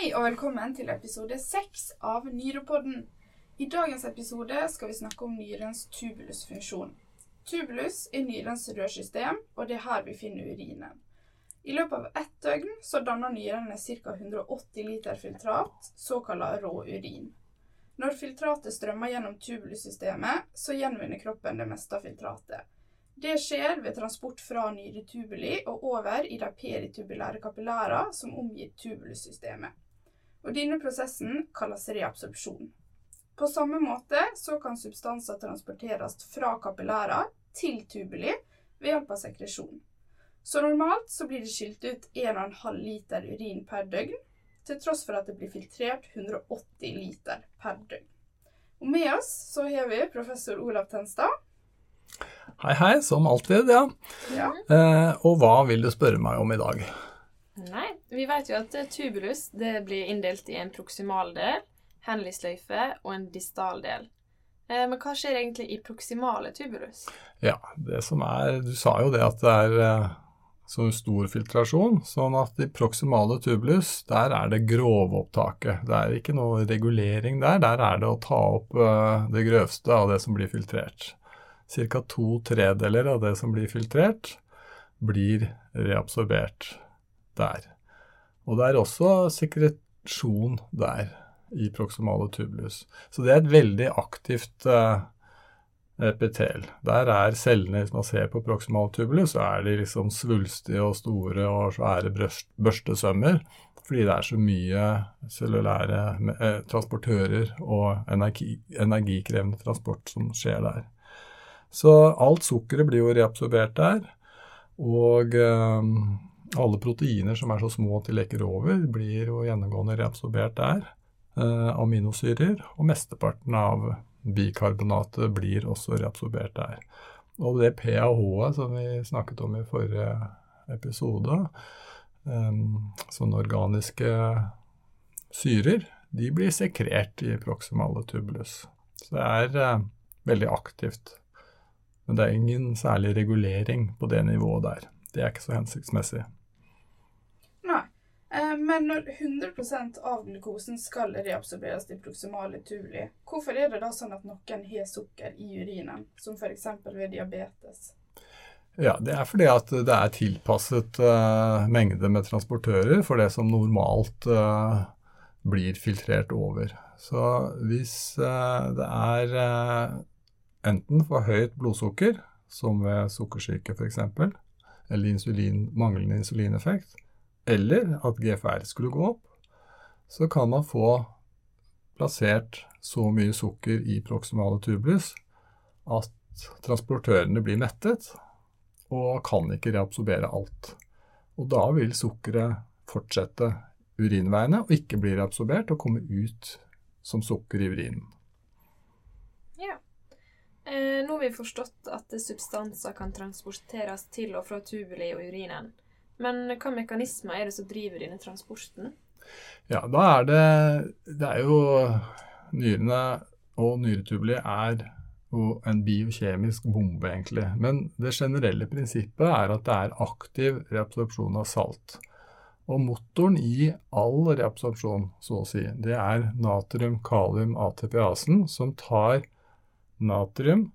Hei og velkommen til episode seks av Nyrepodden. I dagens episode skal vi snakke om nyrens tubulusfunksjon. Tubulus er nyrens rørsystem, og det er her vi finner urinen. I løpet av ett døgn så danner nyrene ca. 180 liter filtrat, såkalt rå urin. Når filtratet strømmer gjennom tubulussystemet, så gjenvinner kroppen det meste av filtratet. Det skjer ved transport fra nyretubuli og over i de peritubulære kapillærer som omgir tubulussystemet. Og Denne prosessen kalles reabsorpsjon. På samme måte så kan substanser transporteres fra kapillærer til tubuli ved hjelp av sekresjon. Så normalt så blir det skilt ut 1,5 liter urin per døgn, til tross for at det blir filtrert 180 liter per døgn. Og med oss så har vi professor Olav Tenstad. Hei, hei, som alltid, ja. Ja. Eh, og hva vil du spørre meg om i dag? Nei, vi vet jo at tubulus det blir inndelt i en proksimal del, henlisløyfe og en distal del. men hva skjer egentlig i proksimale tubulus? Ja, det som er Du sa jo det at det er som stor filtrasjon, sånn at i proksimale tubulus, der er det grovopptaket. Det er ikke noe regulering der. Der er det å ta opp eh, det grøvste av det som blir filtrert. Ca. to tredeler av det som blir filtrert, blir reabsorbert der. Og det er også sekresjon der i proksimale tubulus. Så det er et veldig aktivt uh, epitel. Der er cellene, hvis man ser på proximal tubulus, så er de liksom svulstige og store og svære børstesømmer. Fordi det er så mye cellulære eh, transportører og energi, energikrevende transport som skjer der. Så alt sukkeret blir jo reabsorbert der. Og eh, alle proteiner som er så små at de leker over, blir jo gjennomgående reabsorbert der. Eh, aminosyrer. Og mesteparten av bikarbonatet blir også reabsorbert der. Og det PAH-et som vi snakket om i forrige episode, eh, sånne organiske syrer, de blir sekrert i proksimale tubulus. Så det er eh, veldig aktivt. Men det er ingen særlig regulering på det nivået der. Det er ikke så hensiktsmessig. Men når 100% av glukosen skal reabsorberes i proksimale tuli, hvorfor er det da sånn at noen har sukker i urinen, som f.eks. ved diabetes? Ja, Det er fordi at det er tilpasset uh, mengde med transportører for det som normalt uh, blir filtrert over. Så hvis uh, det er enten for høyt blodsukker, som ved sukkersyke f.eks., eller insulin, manglende insulineffekt, eller at GFR skulle gå opp, så kan man få plassert så mye sukker i proksimale tubulus at transportørene blir mettet og kan ikke reabsorbere alt. Og da vil sukkeret fortsette urinveiene og ikke bli reabsorbert og komme ut som sukker i urinen. Ja. Eh, nå har vi forstått at substanser kan transporteres til og fra tubuli og urinen. Men hva mekanismer er det som driver denne transporten? Ja, da er det Det er jo Nyrene og nyretubuli er jo en biokjemisk bombe, egentlig. Men det generelle prinsippet er at det er aktiv reabsorpsjon av salt. Og motoren i all reabsorpsjon, så å si, det er natrium-kalium-ATPasen, som tar natrium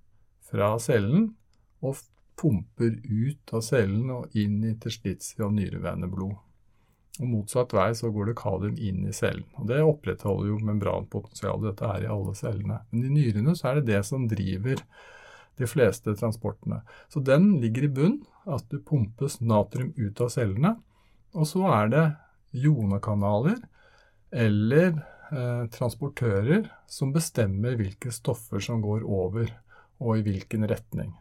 fra cellen og pumper ut av cellen og inn i interstitsia og nyreveneblod. Og Motsatt vei så går det kalium inn i cellen. og Det opprettholder jo membranpotensialet. Dette er i alle cellene. Men i nyrene så er det det som driver de fleste transportene. Så den ligger i bunn, at du pumpes natrium ut av cellene. Og så er det jonekanaler eller eh, transportører som bestemmer hvilke stoffer som går over, og i hvilken retning.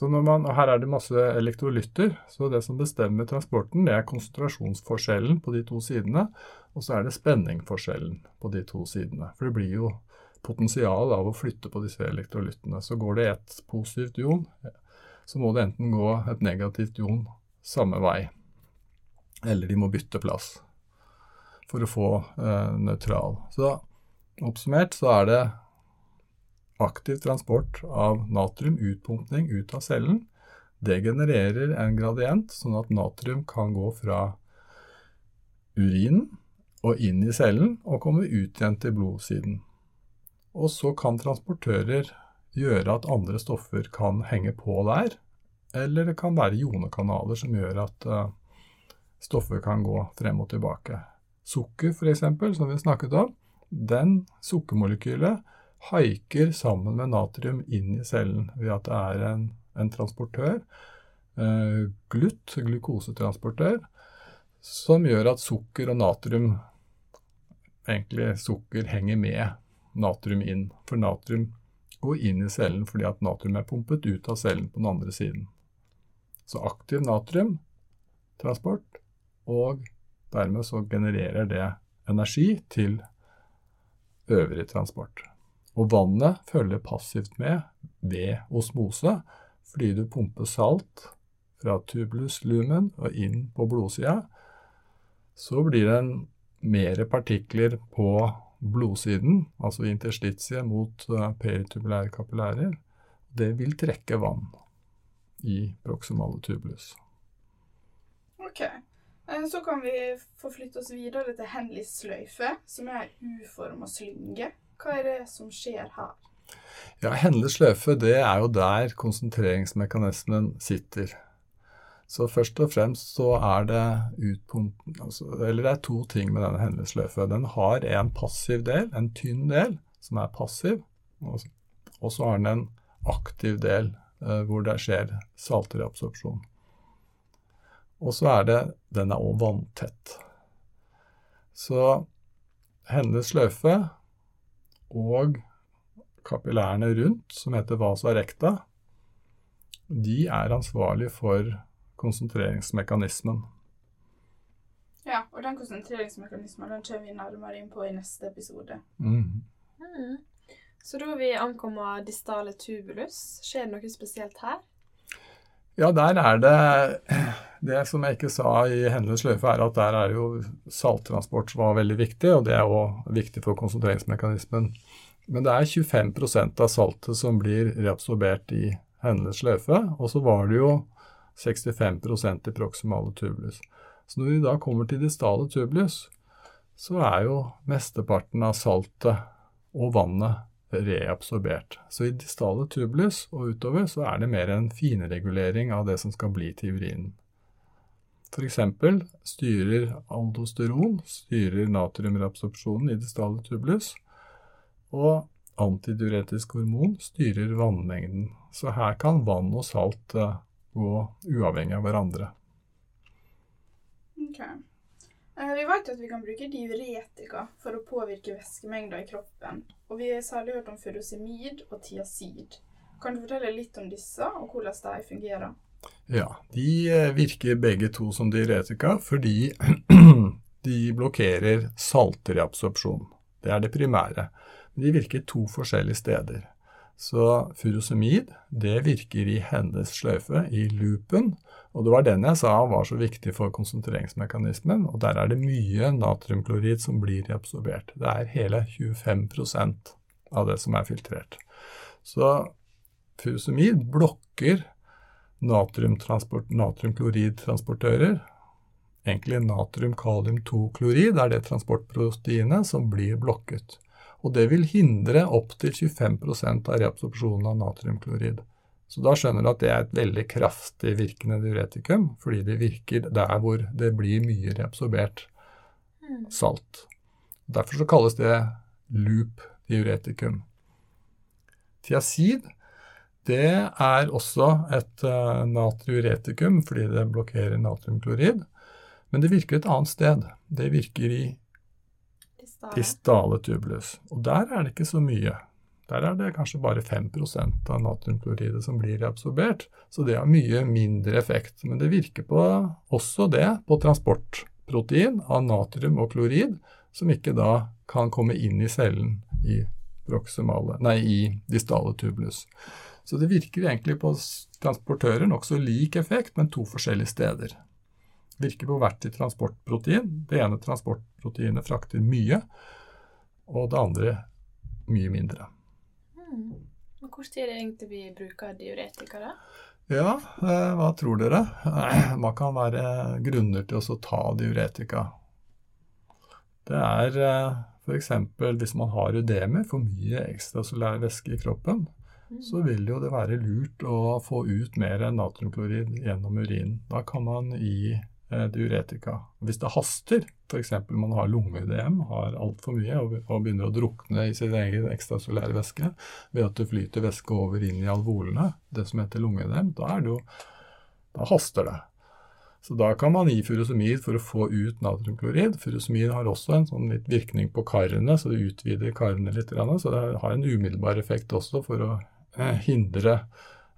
Man, Her er det masse elektrolytter, så det som bestemmer transporten, det er konsentrasjonsforskjellen på de to sidene, og så er det spenningforskjellen på de to sidene. For det blir jo potensial av å flytte på disse elektrolyttene. Så går det et positivt ion, så må det enten gå et negativt ion samme vei, eller de må bytte plass for å få eh, nøytral. Så oppsummert så er det aktiv transport av natrium, utpumpning ut av cellen, det genererer en gradient, sånn at natrium kan gå fra urinen og inn i cellen og komme ut igjen til blodsiden. Og så kan transportører gjøre at andre stoffer kan henge på der, eller det kan være jonekanaler som gjør at uh, stoffer kan gå frem og tilbake. Sukker, f.eks., som vi snakket om, den sukkermolekylet haiker sammen med natrium inn i cellen ved at det er en, en transportør, eh, glutt, glukosetransportør, som gjør at sukker og natrium Egentlig sukker henger med natrium inn. For natrium går inn i cellen fordi at natrium er pumpet ut av cellen på den andre siden. Så aktiv natriumtransport, og dermed så genererer det energi til øvrig transport. Og vannet følger passivt med ved osmose, fordi du pumper salt fra tubulus lumen og inn på blodsida, så blir det mer partikler på blodsiden, altså interstitiet mot uh, peritubulære kapillærer. Det vil trekke vann i proksimale tubulus. Ok. Eh, så kan vi forflytte oss videre til Henleys sløyfe, som er U-forma slynge. Hva er det som skjer her? Ja, Henleys sløyfe det er jo der konsentreringsmekanismen sitter. Så først og fremst så er det utpumpen Altså, eller det er to ting med denne hendelsesløyfa. Den har en passiv del, en tynn del, som er passiv. Og så har den en aktiv del eh, hvor det skjer saltreabsorpsjon. Og så er det Den er òg vanntett. Så hennes sløyfe og kapillærene rundt, som heter vasa recta, de er ansvarlig for konsentreringsmekanismen. Ja, og den konsentreringsmekanismen den kommer vi nærmere inn på i neste episode. Mm. Mm. Så da har vi ankommet distale tubulus. Skjer det noe spesielt her? Ja, der er det Det som jeg ikke sa i Hennes sløyfe, er at der er jo salttransport som var veldig viktig, og det er òg viktig for konsentreringsmekanismen. Men det er 25% av saltet som blir reabsorbert i Hennes sløyfe, og så var det jo 65% i proksimale tubulus. Så når vi da kommer til distale tubulus, så er jo mesteparten av saltet og vannet reabsorbert. Så i distale tubulus og utover så er det mer en finregulering av det som skal bli til urinen. F.eks. styrer aldosteron styrer natriumreabsorpsjonen i distale tubulus, og antidiuretisk hormon styrer vannmengden. Så her kan vann og salt eh, gå uavhengig av hverandre. Ok. Eh, vi vet at vi kan bruke diuretika for å påvirke væskemengder i kroppen. Og vi har særlig hørt om furosemid og tiazid. Kan du fortelle litt om disse, og hvordan de fungerer? Ja, de eh, virker begge to som diuretika fordi de blokkerer saltreabsorpsjon. Det er det primære. De virker to forskjellige steder. Så furosemid det virker i hennes sløyfe, i loopen. Og det var den jeg sa var så viktig for konsentreringsmekanismen. Og der er det mye natriumklorid som blir reabsorbert. Det er hele 25% av det som er filtrert. Så furosemid blokker natriumkloridtransportører. Egentlig natrium-kalium-2-klorid er det transportproteinet som blir blokket og det vil hindre opptil 25% av reabsorpsjonen av natriumklorid. Så da skjønner du at det er et veldig kraftig virkende diuretikum, fordi det virker der hvor det blir mye reabsorbert mm. salt. Derfor så kalles det loop diuretikum. Tiazid det er også et uh, natriuretikum fordi det blokkerer natriumklorid, men det virker et annet sted. Det virker i Distale tubulus. Og der er det ikke så mye. Der er det kanskje bare 5% av natriumkloridet som blir reabsorbert, så det har mye mindre effekt. Men det virker på, også det på transportprotein av natrium og klorid, som ikke da kan komme inn i cellen i, nei, i distale tubulus. Så det virker egentlig på transportører nokså lik effekt, men to forskjellige steder virker på hvert sitt transportprotein. Det ene transportproteinet frakter mye, og det andre mye mindre. Mm. Hvor tid er det egentlig vi bruker diuretika, da? Ja, eh, hva tror dere? Hva kan være grunner til å ta diuretika? det er eh, f.eks. hvis man har ødemer, for mye ekstrasolær væske i kroppen, så vil jo det være lurt å få ut mer natriumklorid gjennom urinen. Da kan man gi diuretika. Hvis det haster, f.eks. man har lungeødem, har altfor mye og, begynner å drukne i sin egen ekstrasolære væske ved at det flyter væske over inn i alvolene, det som heter lungeødem, da, da haster det. Så da kan man gi furosemid for å få ut natriumklorid. Furosemid har også en sånn litt virkning på karene, så det utvider karene litt. Så det har en umiddelbar effekt også for å eh, hindre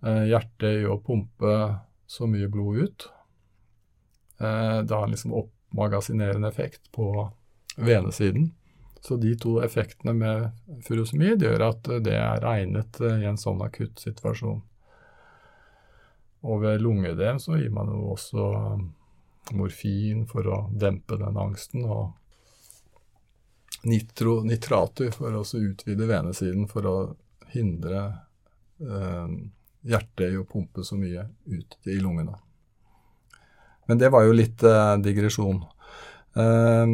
eh, hjertet i å pumpe så mye blod ut. Eh, det har en liksom oppmagasinerende effekt på venesiden. Så de to effektene med furosemid gjør at det er egnet i en sånn akutt situasjon. Og ved lungeødem så gir man jo også morfin for å dempe den angsten, og nitro, nitrater for å utvide venesiden for å hindre eh, hjertet i å pumpe så mye ut i lungene. Men det var jo litt eh, digresjon. Eh,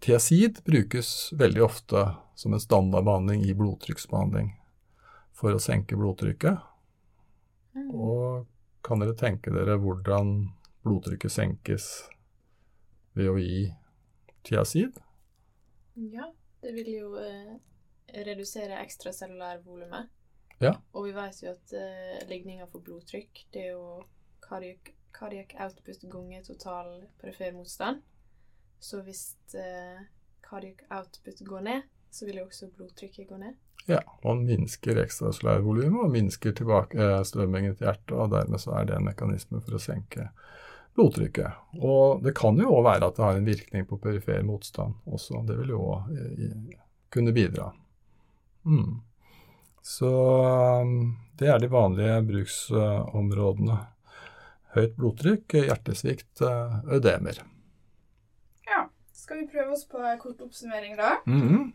Tiazid brukes veldig ofte som en standardbehandling i blodtrykksbehandling for å senke blodtrykket. Mm. Og kan dere tenke dere hvordan blodtrykket senkes ved å gi tiazid? Ja, det vil jo eh, redusere ekstracellulærvolumet. Ja. Og vi vet jo at eh, ligninga for blodtrykk, det er jo cardiac, cardiac output ganger total perifer motstand. Så hvis eh, cardiac output går ned, så vil jo også blodtrykket gå ned. Ja, man minsker ekstrasolærvolumet og minsker tilbakestrømmingen til hjertet, og dermed så er det en mekanisme for å senke blodtrykket. Og det kan jo òg være at det har en virkning på perifer motstand også. Det vil jo òg eh, kunne bidra. Mm. Så um, det er de vanlige bruksområdene. Høyt blodtrykk, hjertesvikt, eh, ødemer. Ja. Skal vi prøve oss på en kort oppsummering, da? Mm -hmm.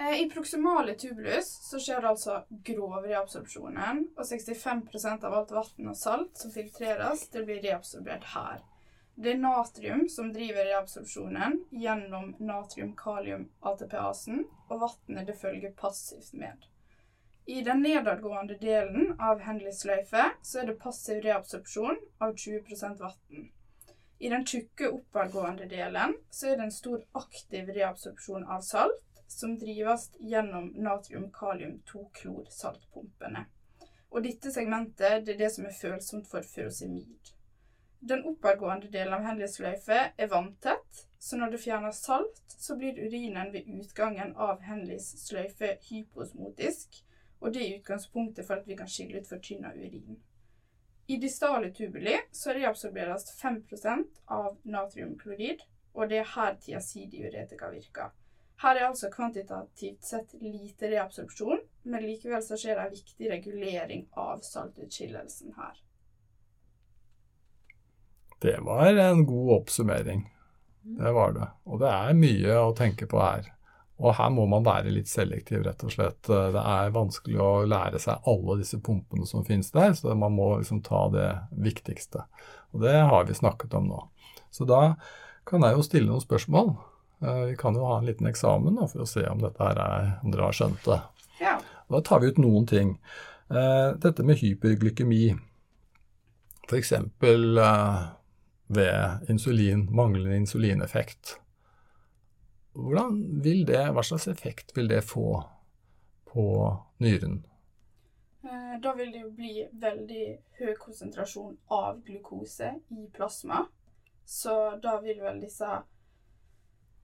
I proksimale tubulus så skjer det altså grov reabsorpsjonen, og 65% av alt vann og salt som filtreres, det blir reabsorbert her. Det er natrium som driver reabsorpsjonen gjennom natrium-kalium-ATPasen, og vannet det følger passivt med. I den nedadgående delen av Henleys sløyfe så er det passiv reabsorpsjon av 20% vann. I den tjukke oppadgående delen så er det en stor aktiv reabsorpsjon av salt, som drives gjennom natrium-kalium-2-klor-saltpumpene. Og dette segmentet det er det som er følsomt for furosemid. Den oppadgående delen av Henleys-sløyfe er vanntett, så når du fjerner salt, så blir urinen ved utgangen av Henleys sløyfe hyposmotisk, og det er utgangspunktet for at vi kan skille ut fortynna urin. I distale tubuli så reabsorberes 5% av natriumklorid, og det er her tiazidiuretika virker. Her er altså kvantitativt sett lite reabsorpsjon, men likevel så skjer det en viktig regulering av saltutskillelsen her. Det var en god oppsummering. Det var det. Og det er mye å tenke på her. Og her må man være litt selektiv, rett og slett. Det er vanskelig å lære seg alle disse pumpene som finnes der, så man må liksom ta det viktigste. Og det har vi snakket om nå. Så da kan jeg jo stille noen spørsmål. Eh, vi kan jo ha en liten eksamen da, for å se om, dette her er, om dere har skjønt det. Ja. Da tar vi ut noen ting. Eh, dette med hyperglykemi, f.eks. Eh, ved insulin, manglende insulineffekt. Hvordan vil det, Hva slags effekt vil det få på nyren? Da vil det jo bli veldig høy konsentrasjon av glukose i plasma. Så da vil vel disse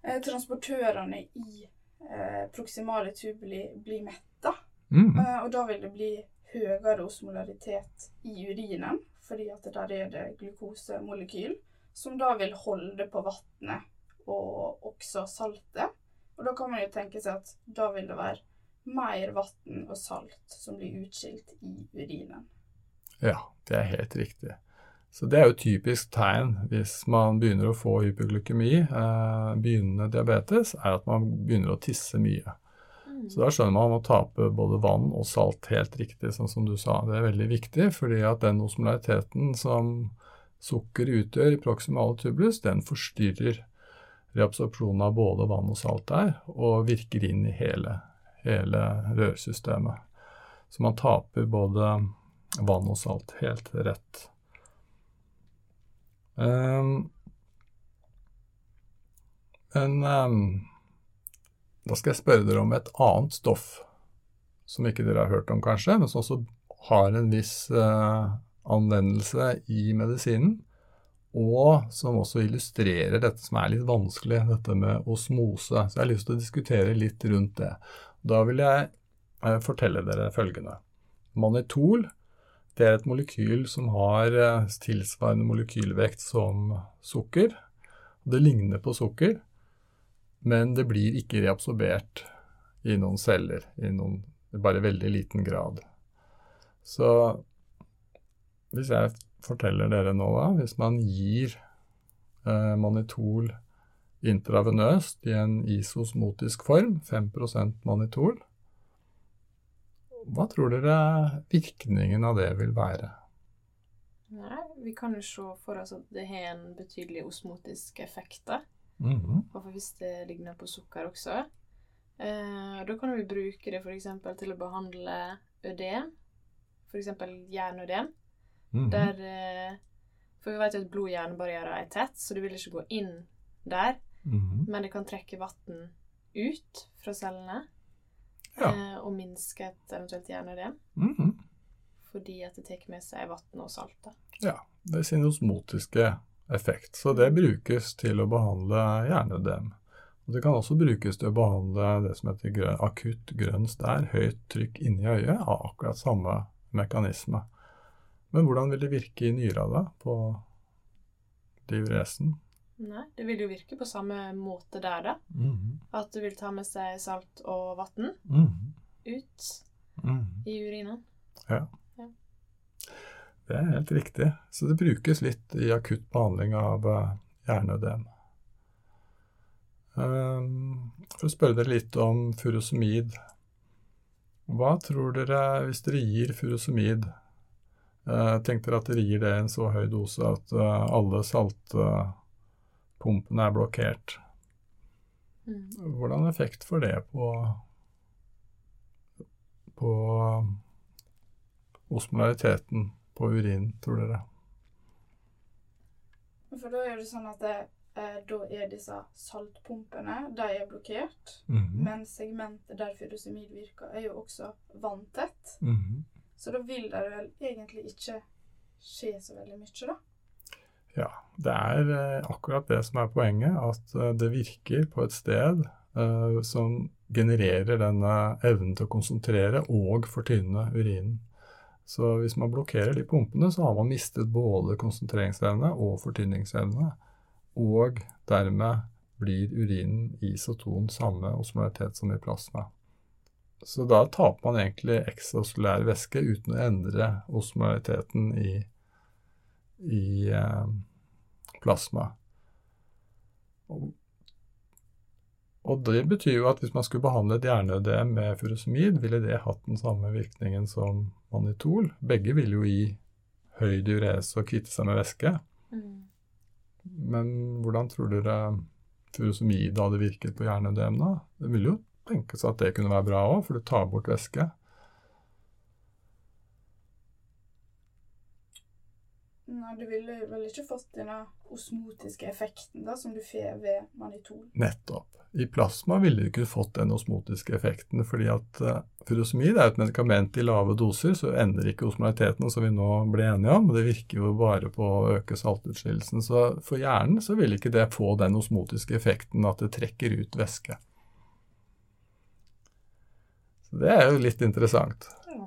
eh, transportørene i eh, proksimale tubuli bli metta. Mm. Eh, og da vil det bli høyere osmolaritet i urinen, fordi at der er det glukosemolekyl, som da vil holde på vannet og også saltet. Og da kan man jo tenke seg at da vil det være mer vann og salt som blir utskilt i urinen. Ja, det er helt riktig. Så Det er jo et typisk tegn hvis man begynner å få hypoglykemi, eh, begynnende diabetes, er at man begynner å tisse mye. Mm. Så da skjønner man at man må tape både vann og salt helt riktig, sånn som du sa. Det er veldig viktig, fordi at den osmolariteten som sukker utgjør i proximal tubulus, den forstyrrer reabsorpsjon av både vann og salt der, og virker inn i hele, hele rørsystemet. Så man taper både vann og salt helt rett. Um, men um, da skal jeg spørre dere om et annet stoff som ikke dere har hørt om, kanskje, men som også har en viss uh, anvendelse i medisinen. Og som også illustrerer dette som er litt vanskelig, dette med osmose. Så jeg har lyst til å diskutere litt rundt det. Da vil jeg uh, fortelle dere følgende. Manitol det er et molekyl som har uh, tilsvarende molekylvekt som sukker. Det ligner på sukker, men det blir ikke reabsorbert i noen celler, i noen, bare veldig liten grad. Så hvis jeg forteller dere nå, da, hvis man gir eh, manitol intravenøst i en isosmotisk form, 5% manitol, hva tror dere virkningen av det vil være? Nei, vi kan jo se for oss at det har en betydelig osmotisk effekt. da. Mm -hmm. Hvis det ligner på sukker også. Eh, da kan vi bruke det f.eks. til å behandle ødem. F.eks. jernødem. Mm -hmm. Der eh, For vi vet jo at blod-hjernebarrierer er tett, så du vil ikke gå inn der. Mm -hmm. Men det kan trekke vann ut fra cellene Ja. eh, og minske et eventuelt hjerneødem. Mm -hmm. Fordi at det tar med seg vann og salt. da. Ja, det er sin osmotiske effekt. Så det brukes til å behandle hjernedem. Og det kan også brukes til å behandle det som heter grøn, akutt grønn stær, høyt trykk inni øyet, av akkurat samme mekanisme. Men hvordan vil det virke i nyra da, på diuresen? Nei, det vil jo virke på samme måte der, da. Mhm. At du vil ta med seg salt og vann Mhm. ut Mhm. i urinen. Det er helt riktig. Så det brukes litt i akutt behandling av uh, hjerneødem. Um, for å spørre dere litt om furosemid. Hva tror dere hvis dere gir furosemid? Uh, tenk dere at dere gir det en så høy dose at uh, alle saltpumpene er blokkert. Mm. Hvordan effekt får det på, på osmolariteten på urin, tror dere? For da er det sånn at det, eh, da er disse saltpumpene de er blokkert. Mhm. Men segmentet der furosemid virker, er jo også vanntett. Mhm. Så da vil det vel egentlig ikke skje så veldig mye, da. Ja, det er eh, akkurat det som er poenget, at eh, det virker på et sted uh, som genererer denne evnen til å konsentrere og fortynne urinen. Så hvis man blokkerer de pumpene, så har man mistet både konsentreringsevne og fortynningsevne. Og dermed blir urinen isoton samme osmolaritet som i plasma. Så da taper man egentlig ekstrasolær væske uten å endre osmolariteten i, i eh, plasma. Og, og det betyr jo at hvis man skulle behandle et hjerneødem med furosemid, ville det hatt den samme virkningen som manitol. Begge ville jo gi høy diurese og kvitte seg med væske. Mm. Men hvordan tror dere furosemid hadde virket på hjerneødem da? Det ville jo tenkes at det kunne være bra òg, for du tar bort væske. Nei, du ville vel ikke fått denne osmotiske effekten da, som du får ved manitol. Nettopp. I plasma ville du ikke fått den osmotiske effekten, fordi at uh, furosemid er et medikament i lave doser, så endrer ikke osmoliteten, som vi nå ble enige om. Det virker jo bare på å øke saltutskillelsen. Så for hjernen så vil ikke det få den osmotiske effekten at det trekker ut væske. Så det er jo litt interessant. Ja.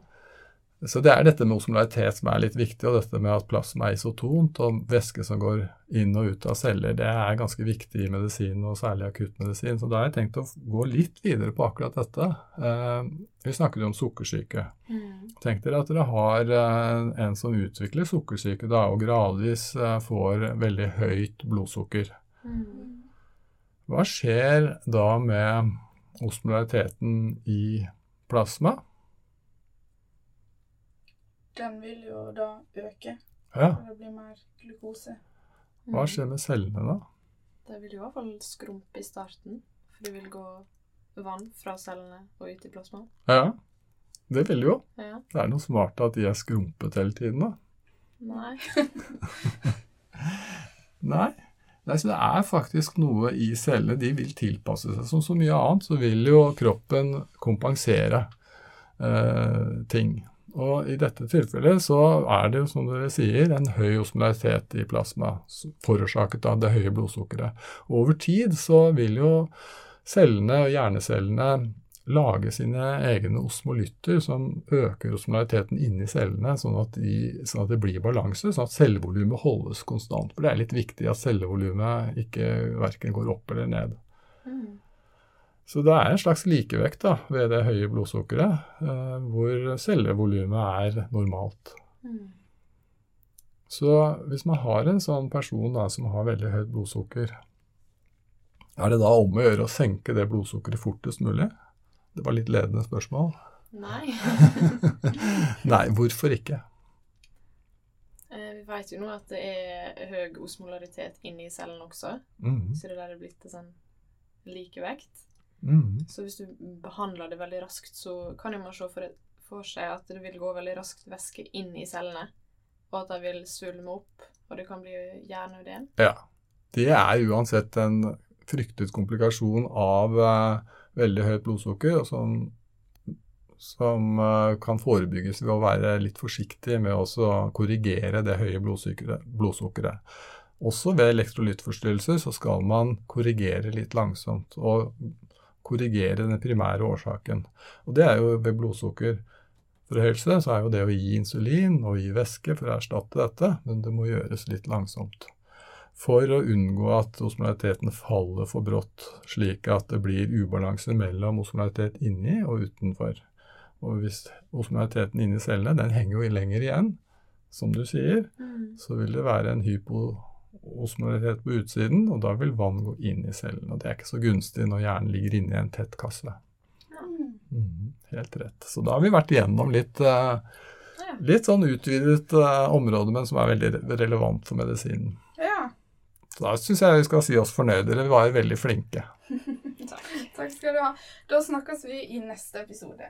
Så det er dette med osmolaritet som er litt viktig, og dette med at plasma er isotont, og væske som går inn og ut av celler, det er ganske viktig i medisin, og særlig akuttmedisin. Så da har jeg tenkt å gå litt videre på akkurat dette. Eh, vi snakket jo om sukkersyke. Mm. Tenk dere at dere har eh, en som utvikler sukkersyke da, og gradvis eh, får veldig høyt blodsukker. Mm. Hva skjer da med osmolariteten i plasma? Den vil jo da øke, Ja, det blir mer glukose. hva Mm. skjer med cellene da? Det vil jo i hvert fall skrumpe i starten, for det vil gå vann fra cellene og ut i plasma. Ja, det vil jo. Ja. Det er noe smart at de er skrumpet hele tiden, da. Nei. Nei. Nei, så det er faktisk noe i cellene. De vil tilpasse seg. Som så mye annet så vil jo kroppen kompensere eh, ting. Og i dette tilfellet så er det jo, som dere sier, en høy osmolaritet i plasma forårsaket av det høye blodsukkeret. Over tid så vil jo cellene og hjernecellene lage sine egne osmolytter som øker osmolariteten inni cellene, sånn at, de, sånn at det blir balanse, sånn at cellevolumet holdes konstant. For det er litt viktig at cellevolumet ikke verken går opp eller ned. Mm. Så det er en slags likevekt da, ved det høye blodsukkeret, eh, hvor cellevolumet er normalt. Mm. Så hvis man har en sånn person da, som har veldig høyt blodsukker, er det da om å gjøre å senke det blodsukkeret fortest mulig? Det var litt ledende spørsmål. Nei. Nei, hvorfor ikke? Eh, Vi vet jo nå at det er høy osmolaritet inni cellen også, Mm. så det der er blitt en sånn likevekt. Mm. Så hvis du behandler det veldig raskt, så kan jo man se for, for seg at det vil gå veldig raskt væske inn i cellene, og at de vil svulme opp, og det kan bli hjerneødem. Ja. Det er uansett en fryktet komplikasjon av eh, veldig høyt blodsukker, og som, som eh, kan forebygges ved å være litt forsiktig med å korrigere det høye blodsukkeret. Også ved elektrolyttforstyrrelser så skal man korrigere litt langsomt, og korrigere den primære årsaken. Og det er jo ved blodsukkerforhøyelse, så er jo det å gi insulin og gi væske for å erstatte dette, men det må gjøres litt langsomt for å unngå at osmolariteten faller for brått, slik at det blir ubalanse mellom osmolaritet inni og utenfor. Og hvis osmolariteten inni cellene den henger jo lenger igjen, som du sier, så vil det være en hypoosmolaritet på utsiden, og da vil vann gå inn i cellen. Og det er ikke så gunstig når hjernen ligger inne i en tett kasse. Mm. Helt rett. Så da har vi vært igjennom litt, eh, litt sånn utvidet eh, område, men som er veldig re- relevant for medisinen. Så da syns jeg vi skal si oss fornøyde. Dere var veldig flinke. Takk skal du ha. Da snakkes vi i neste episode.